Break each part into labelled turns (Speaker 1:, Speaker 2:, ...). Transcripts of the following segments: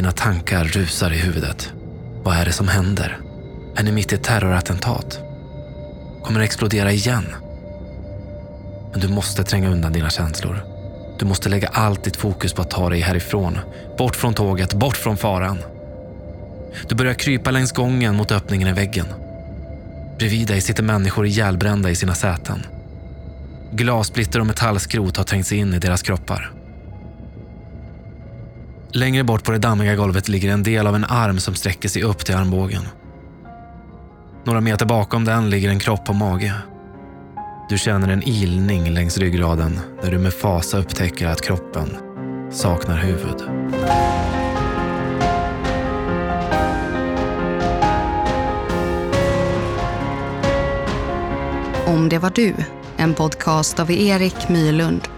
Speaker 1: Dina tankar rusar i huvudet. Vad är det som händer? Är ni mitt i ett terrorattentat? Kommer det explodera igen? Men du måste tränga undan dina känslor. Du måste lägga allt ditt fokus på att ta dig härifrån. Bort från tåget, bort från faran. Du börjar krypa längs gången mot öppningen i väggen. Bredvid dig sitter människor ihjälbrända i sina säten. Glassplitter och metallskrot har trängt sig in i deras kroppar. Längre bort på det dammiga golvet ligger en del av en arm som sträcker sig upp till armbågen. Några meter bakom den ligger en kropp på mage. Du känner en ilning längs ryggraden när du med fasa upptäcker att kroppen saknar huvud.
Speaker 2: Om det var du, en podcast av Erik Mylund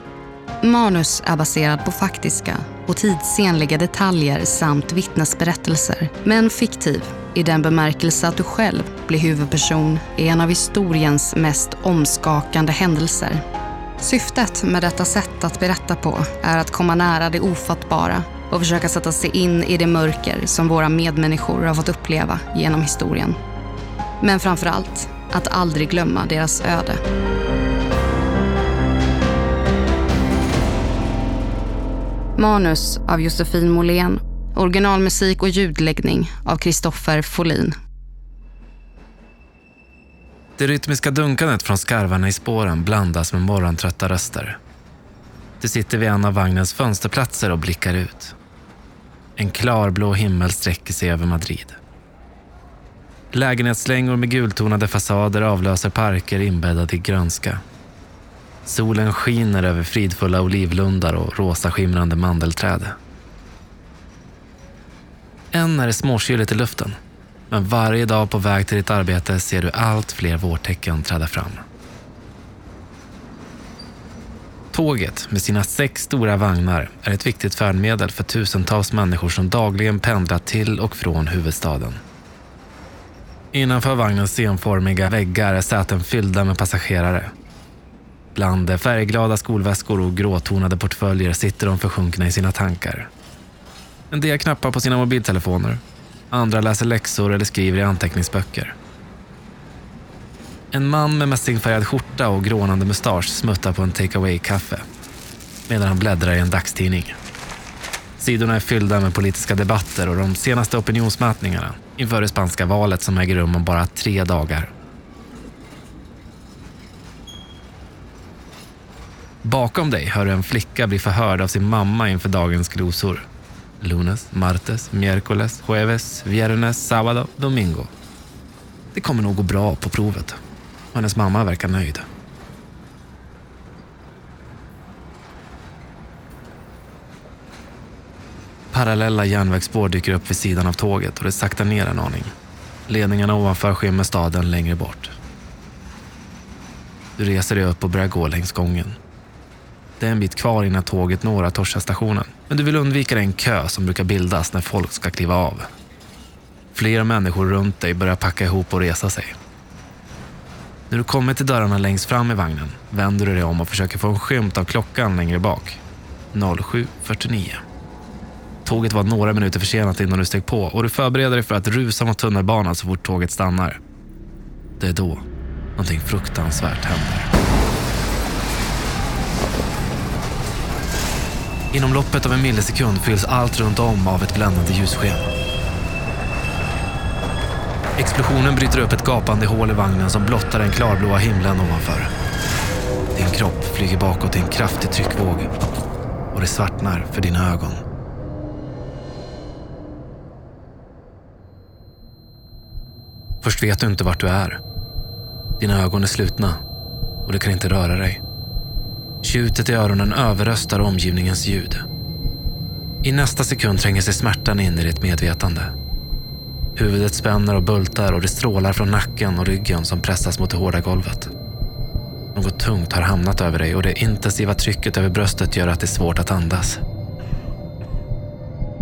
Speaker 2: Manus är baserad på faktiska och tidsenliga detaljer samt vittnesberättelser, men fiktiv i den bemärkelse att du själv blir huvudperson i en av historiens mest omskakande händelser. Syftet med detta sätt att berätta på är att komma nära det ofattbara och försöka sätta sig in i det mörker som våra medmänniskor har fått uppleva genom historien. Men framför allt att aldrig glömma deras öde. Manus av Josefin Måhlén. Originalmusik och ljudläggning av Kristoffer Folin.
Speaker 1: Det rytmiska dunkandet från skarvarna i spåren blandas med morgontrötta röster. Du sitter vid en av vagnens fönsterplatser och blickar ut. En klarblå himmel sträcker sig över Madrid. Lägenhetslängor med gultonade fasader avlöser parker inbäddade i grönska. Solen skiner över fridfulla olivlundar och rosa skimrande mandelträd. Än är det småkyligt i luften, men varje dag på väg till ditt arbete ser du allt fler vårtecken träda fram. Tåget med sina sex stora vagnar är ett viktigt färdmedel för tusentals människor som dagligen pendlar till och från huvudstaden. Innanför vagnens senformiga väggar är säten fyllda med passagerare. Bland färgglada skolväskor och gråtonade portföljer sitter de försjunkna i sina tankar. En del knappar på sina mobiltelefoner. Andra läser läxor eller skriver i anteckningsböcker. En man med mässingfärgad skjorta och grånande mustasch smuttar på en take kaffe medan han bläddrar i en dagstidning. Sidorna är fyllda med politiska debatter och de senaste opinionsmätningarna inför det spanska valet som äger rum om bara tre dagar. Bakom dig hör du en flicka bli förhörd av sin mamma inför dagens glosor. Lunes, martes, miércoles, jueves, viernes, sábado, domingo. Det kommer nog gå bra på provet. Och hennes mamma verkar nöjd. Parallella järnvägsspår dyker upp vid sidan av tåget och det saktar ner en aning. Ledningarna ovanför skymmer staden längre bort. Du reser dig upp och börjar gå längs gången. Det är en bit kvar innan tåget når Atocha-stationen. Men du vill undvika den kö som brukar bildas när folk ska kliva av. Flera människor runt dig börjar packa ihop och resa sig. När du kommer till dörrarna längst fram i vagnen vänder du dig om och försöker få en skymt av klockan längre bak. 07.49. Tåget var några minuter försenat innan du steg på och du förbereder dig för att rusa mot tunnelbanan så fort tåget stannar. Det är då någonting fruktansvärt händer. Inom loppet av en millisekund fylls allt runt om av ett bländande ljussken. Explosionen bryter upp ett gapande hål i vagnen som blottar den klarblåa himlen ovanför. Din kropp flyger bakåt i en kraftig tryckvåg och det svartnar för dina ögon. Först vet du inte vart du är. Dina ögon är slutna och du kan inte röra dig. Tjutet i öronen överröstar omgivningens ljud. I nästa sekund tränger sig smärtan in i ditt medvetande. Huvudet spänner och bultar och det strålar från nacken och ryggen som pressas mot det hårda golvet. Något tungt har hamnat över dig och det intensiva trycket över bröstet gör att det är svårt att andas.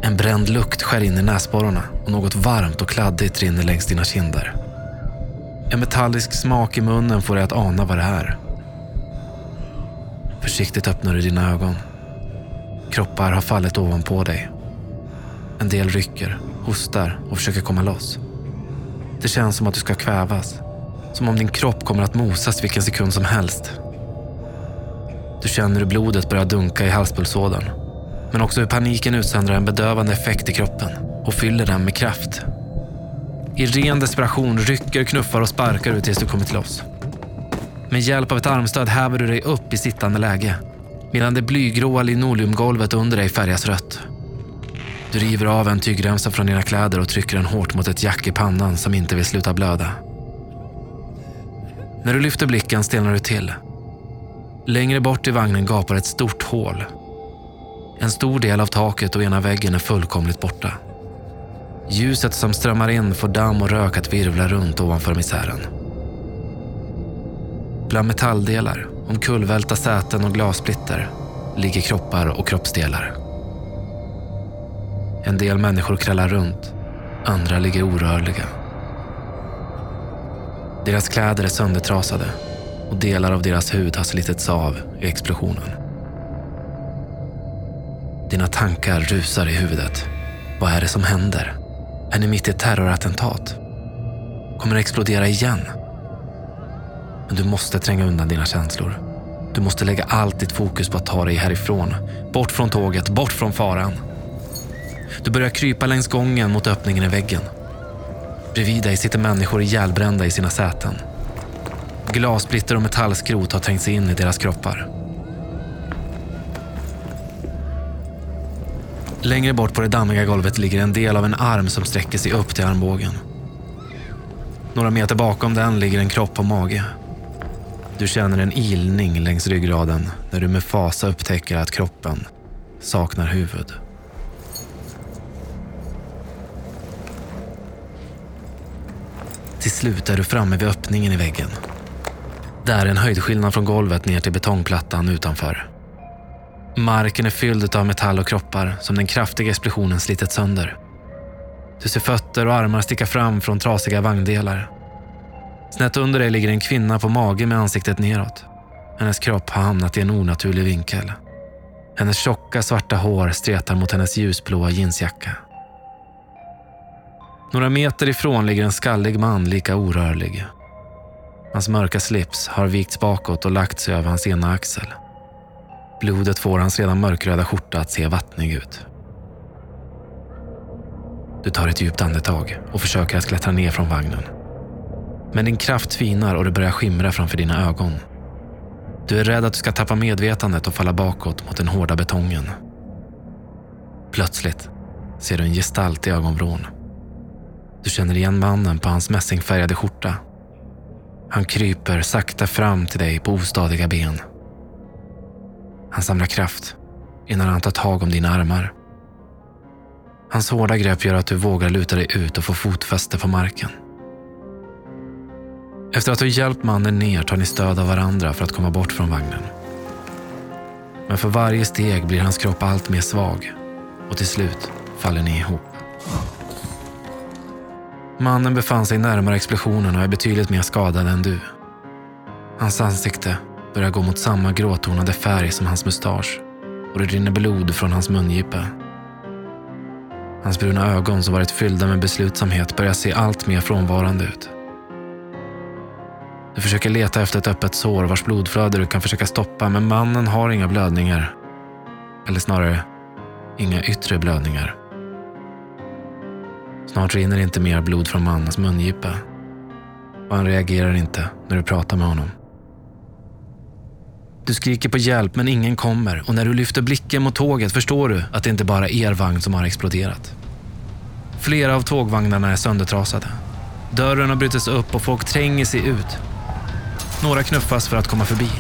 Speaker 1: En bränd lukt skär in i näsborrarna och något varmt och kladdigt rinner längs dina kinder. En metallisk smak i munnen får dig att ana vad det är. Försiktigt öppnar du dina ögon. Kroppar har fallit ovanpå dig. En del rycker, hostar och försöker komma loss. Det känns som att du ska kvävas. Som om din kropp kommer att mosas vilken sekund som helst. Du känner hur blodet börjar dunka i halspulsådern. Men också hur paniken utsöndrar en bedövande effekt i kroppen och fyller den med kraft. I ren desperation rycker, knuffar och sparkar du tills du kommit loss. Med hjälp av ett armstöd häver du dig upp i sittande läge medan det blygråa linoleumgolvet under dig färgas rött. Du river av en tygremsa från dina kläder och trycker den hårt mot ett jack i pannan som inte vill sluta blöda. När du lyfter blicken stelnar du till. Längre bort i vagnen gapar ett stort hål. En stor del av taket och ena väggen är fullkomligt borta. Ljuset som strömmar in får damm och rök att virvla runt ovanför misären. Bland metalldelar, omkullvälta säten och glassplitter ligger kroppar och kroppsdelar. En del människor krallar runt, andra ligger orörliga. Deras kläder är söndertrasade och delar av deras hud har slitits av i explosionen. Dina tankar rusar i huvudet. Vad är det som händer? Är ni mitt i ett terrorattentat? Kommer det explodera igen? Men du måste tränga undan dina känslor. Du måste lägga allt ditt fokus på att ta dig härifrån. Bort från tåget, bort från faran. Du börjar krypa längs gången mot öppningen i väggen. Bredvid dig sitter människor ihjälbrända i sina säten. Glassplitter och metallskrot har trängt sig in i deras kroppar. Längre bort på det dammiga golvet ligger en del av en arm som sträcker sig upp till armbågen. Några meter bakom den ligger en kropp på mage. Du känner en ilning längs ryggraden när du med fasa upptäcker att kroppen saknar huvud. Till slut är du framme vid öppningen i väggen. Där är en höjdskillnad från golvet ner till betongplattan utanför. Marken är fylld av metall och kroppar som den kraftiga explosionen slitit sönder. Du ser fötter och armar sticka fram från trasiga vagndelar. Snett under dig ligger en kvinna på mage med ansiktet neråt. Hennes kropp har hamnat i en onaturlig vinkel. Hennes tjocka svarta hår stretar mot hennes ljusblåa jeansjacka. Några meter ifrån ligger en skallig man lika orörlig. Hans mörka slips har vikts bakåt och lagts över hans ena axel. Blodet får hans redan mörkröda skjorta att se vattnig ut. Du tar ett djupt andetag och försöker att klättra ner från vagnen. Men din kraft tvinar och det börjar skimra framför dina ögon. Du är rädd att du ska tappa medvetandet och falla bakåt mot den hårda betongen. Plötsligt ser du en gestalt i ögonvrån. Du känner igen mannen på hans mässingfärgade skjorta. Han kryper sakta fram till dig på ostadiga ben. Han samlar kraft innan han tar tag om dina armar. Hans hårda grepp gör att du vågar luta dig ut och få fotfäste på marken. Efter att ha hjälpt mannen ner tar ni stöd av varandra för att komma bort från vagnen. Men för varje steg blir hans kropp allt mer svag och till slut faller ni ihop. Mannen befann sig närmare explosionen och är betydligt mer skadad än du. Hans ansikte börjar gå mot samma gråtonade färg som hans mustasch och det rinner blod från hans mungipa. Hans bruna ögon som varit fyllda med beslutsamhet börjar se allt mer frånvarande ut. Du försöker leta efter ett öppet sår vars blodflöde du kan försöka stoppa men mannen har inga blödningar. Eller snarare, inga yttre blödningar. Snart rinner inte mer blod från mannens mungipa. Och han reagerar inte när du pratar med honom. Du skriker på hjälp men ingen kommer och när du lyfter blicken mot tåget förstår du att det inte bara är er vagn som har exploderat. Flera av tågvagnarna är söndertrasade. Dörren har brutits upp och folk tränger sig ut. Några knuffas för att komma förbi.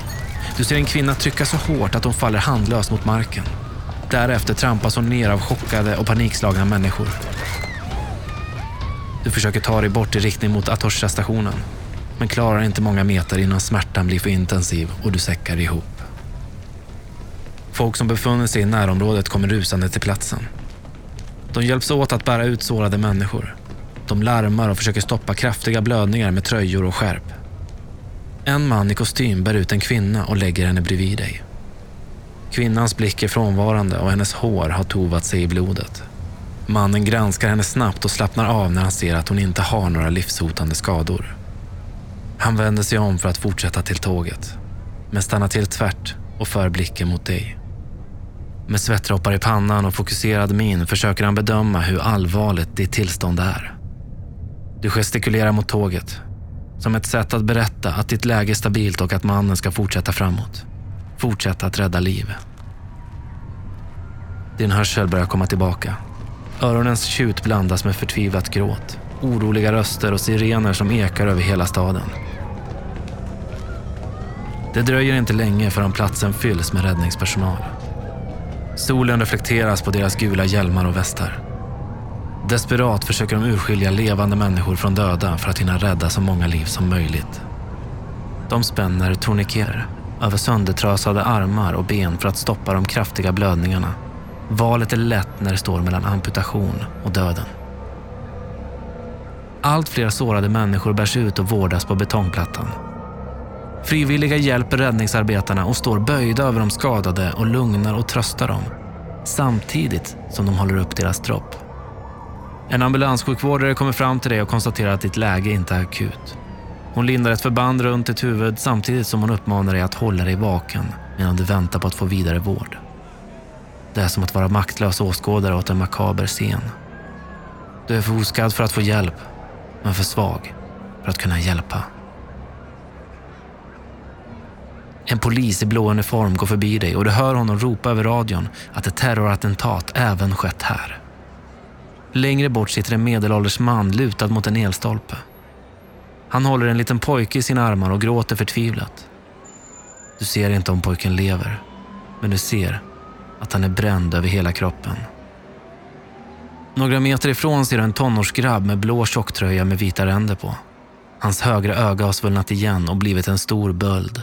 Speaker 1: Du ser en kvinna trycka så hårt att hon faller handlös mot marken. Därefter trampas hon ner av chockade och panikslagna människor. Du försöker ta dig bort i riktning mot Atosha-stationen, men klarar inte många meter innan smärtan blir för intensiv och du säckar ihop. Folk som befunnit sig i närområdet kommer rusande till platsen. De hjälps åt att bära ut sårade människor. De larmar och försöker stoppa kraftiga blödningar med tröjor och skärp. En man i kostym bär ut en kvinna och lägger henne bredvid dig. Kvinnans blick är frånvarande och hennes hår har tovat sig i blodet. Mannen granskar henne snabbt och slappnar av när han ser att hon inte har några livshotande skador. Han vänder sig om för att fortsätta till tåget, men stannar till tvärt och för blicken mot dig. Med svettdroppar i pannan och fokuserad min försöker han bedöma hur allvarligt ditt tillstånd är. Du gestikulerar mot tåget, som ett sätt att berätta att ditt läge är stabilt och att mannen ska fortsätta framåt. Fortsätta att rädda liv. Din hörsel börjar komma tillbaka. Öronens tjut blandas med förtvivlat gråt, oroliga röster och sirener som ekar över hela staden. Det dröjer inte länge förrän platsen fylls med räddningspersonal. Solen reflekteras på deras gula hjälmar och västar. Desperat försöker de urskilja levande människor från döda för att hinna rädda så många liv som möjligt. De spänner tourniqueter över söndertrasade armar och ben för att stoppa de kraftiga blödningarna. Valet är lätt när det står mellan amputation och döden. Allt fler sårade människor bärs ut och vårdas på betongplattan. Frivilliga hjälper räddningsarbetarna och står böjda över de skadade och lugnar och tröstar dem samtidigt som de håller upp deras dropp. En ambulanssjukvårdare kommer fram till dig och konstaterar att ditt läge inte är akut. Hon lindar ett förband runt ditt huvud samtidigt som hon uppmanar dig att hålla dig vaken medan du väntar på att få vidare vård. Det är som att vara maktlös åskådare åt en makaber scen. Du är för oskadd för att få hjälp, men för svag för att kunna hjälpa. En polis i blå uniform går förbi dig och du hör honom ropa över radion att ett terrorattentat även skett här. Längre bort sitter en medelålders man lutad mot en elstolpe. Han håller en liten pojke i sina armar och gråter förtvivlat. Du ser inte om pojken lever, men du ser att han är bränd över hela kroppen. Några meter ifrån ser du en tonårsgrabb med blå tjocktröja med vita ränder på. Hans högra öga har svullnat igen och blivit en stor böld.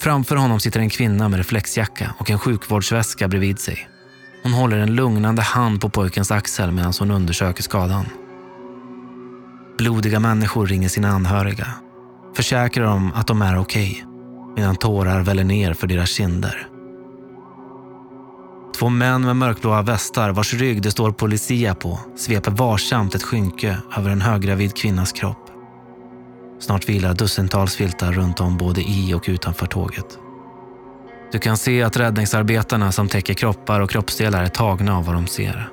Speaker 1: Framför honom sitter en kvinna med reflexjacka och en sjukvårdsväska bredvid sig. Hon håller en lugnande hand på pojkens axel medan hon undersöker skadan. Blodiga människor ringer sina anhöriga. Försäkrar dem att de är okej, okay, medan tårar väller ner för deras kinder. Två män med mörkblåa västar vars rygg det står Policia på sveper varsamt ett skynke över en höggravid kvinnas kropp. Snart vilar dussintals filtar runt om både i och utanför tåget. Du kan se att räddningsarbetarna som täcker kroppar och kroppsdelar är tagna av vad de ser.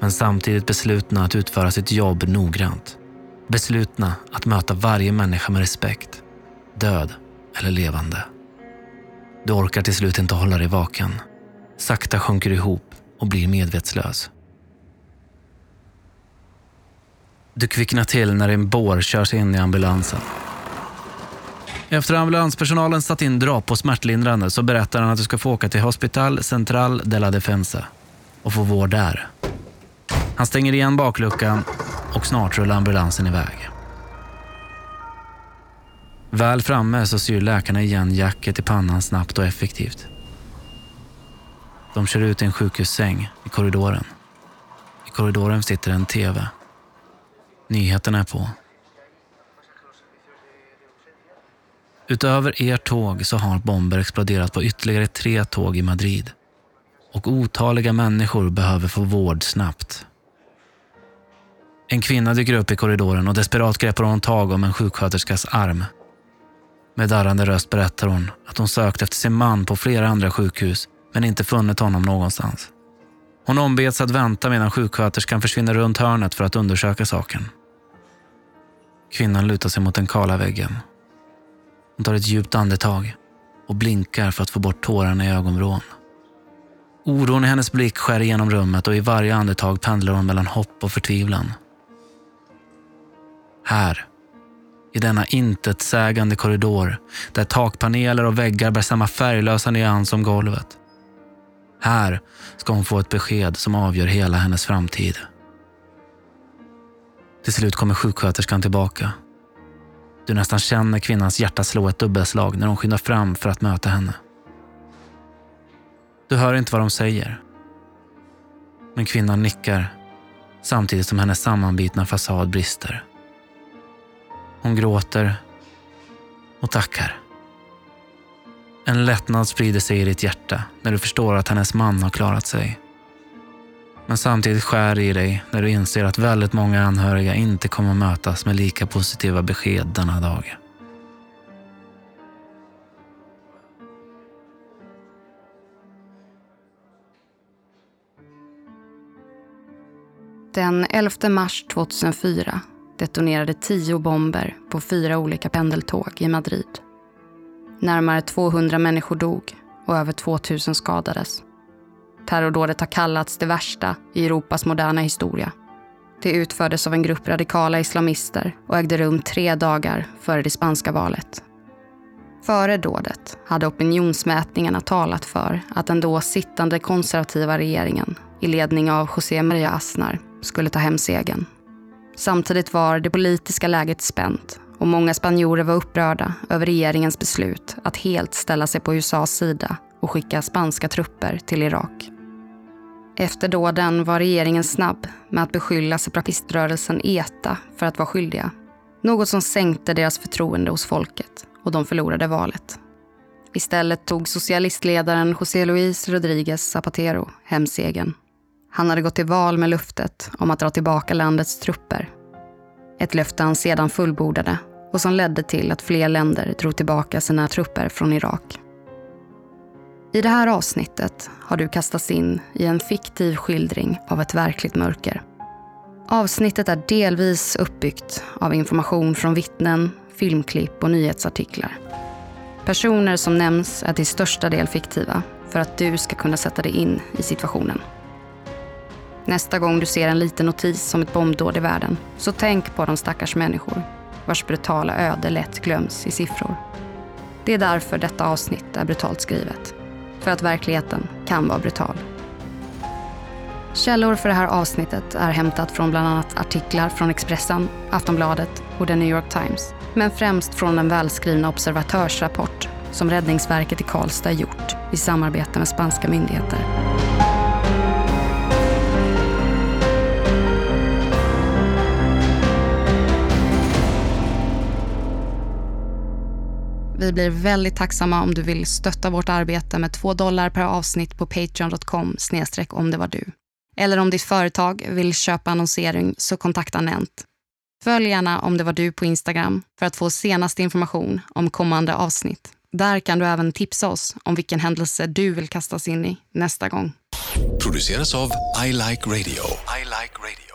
Speaker 1: Men samtidigt beslutna att utföra sitt jobb noggrant. Beslutna att möta varje människa med respekt. Död eller levande. Du orkar till slut inte hålla dig vaken. Sakta sjunker du ihop och blir medvetslös. Du kvicknar till när en bår körs in i ambulansen. Efter ambulanspersonalen satt in dropp och smärtlindrande så berättar han att du ska få åka till Hospital Central de la Defensa och få vård där. Han stänger igen bakluckan och snart rullar ambulansen iväg. Väl framme så syr läkarna igen jacket i pannan snabbt och effektivt. De kör ut i en sjukhussäng i korridoren. I korridoren sitter en TV. Nyheterna är på. Utöver ert tåg så har bomber exploderat på ytterligare tre tåg i Madrid. Och otaliga människor behöver få vård snabbt. En kvinna dyker upp i korridoren och desperat greppar hon tag om en sjuksköterskas arm. Med darrande röst berättar hon att hon sökt efter sin man på flera andra sjukhus men inte funnit honom någonstans. Hon ombeds att vänta medan sjuksköterskan försvinner runt hörnet för att undersöka saken. Kvinnan lutar sig mot den kala väggen hon tar ett djupt andetag och blinkar för att få bort tårarna i ögonvrån. Oron i hennes blick skär igenom rummet och i varje andetag pendlar hon mellan hopp och förtvivlan. Här, i denna intetsägande korridor där takpaneler och väggar bär samma färglösa nyans som golvet. Här ska hon få ett besked som avgör hela hennes framtid. Till slut kommer sjuksköterskan tillbaka du nästan känner kvinnans hjärta slå ett dubbelslag när hon skyndar fram för att möta henne. Du hör inte vad de säger. Men kvinnan nickar samtidigt som hennes sammanbitna fasad brister. Hon gråter och tackar. En lättnad sprider sig i ditt hjärta när du förstår att hennes man har klarat sig.
Speaker 3: Men samtidigt skär i dig när du inser att väldigt många anhöriga inte kommer mötas med lika positiva besked denna dag.
Speaker 2: Den 11 mars 2004 detonerade tio bomber på fyra olika pendeltåg i Madrid. Närmare 200 människor dog och över 2000 skadades. Terrordådet har kallats det värsta i Europas moderna historia. Det utfördes av en grupp radikala islamister och ägde rum tre dagar före det spanska valet. Före dådet hade opinionsmätningarna talat för att den då sittande konservativa regeringen i ledning av José María Aznar skulle ta hem segern. Samtidigt var det politiska läget spänt och många spanjorer var upprörda över regeringens beslut att helt ställa sig på USAs sida och skicka spanska trupper till Irak. Efter dåden var regeringen snabb med att beskylla separatiströrelsen ETA för att vara skyldiga. Något som sänkte deras förtroende hos folket och de förlorade valet. Istället tog socialistledaren José Luis Rodríguez Zapatero hem segern. Han hade gått till val med luftet om att dra tillbaka landets trupper. Ett löfte han sedan fullbordade och som ledde till att fler länder drog tillbaka sina trupper från Irak. I det här avsnittet har du kastats in i en fiktiv skildring av ett verkligt mörker. Avsnittet är delvis uppbyggt av information från vittnen, filmklipp och nyhetsartiklar. Personer som nämns är till största del fiktiva för att du ska kunna sätta dig in i situationen. Nästa gång du ser en liten notis om ett bombdåd i världen, så tänk på de stackars människor vars brutala öde lätt glöms i siffror. Det är därför detta avsnitt är brutalt skrivet. För att verkligheten kan vara brutal. Källor för det här avsnittet är hämtat från bland annat artiklar från Expressen, Aftonbladet och The New York Times. Men främst från den välskrivna observatörsrapport som Räddningsverket i Karlstad gjort i samarbete med spanska myndigheter. Vi blir väldigt tacksamma om du vill stötta vårt arbete med 2 dollar per avsnitt på patreon.com snedstreck om det var du. Eller om ditt företag vill köpa annonsering så kontakta Nent. Följ gärna om det var du på Instagram för att få senaste information om kommande avsnitt. Där kan du även tipsa oss om vilken händelse du vill kastas in i nästa gång.
Speaker 4: Produceras av I Like Radio. I like radio.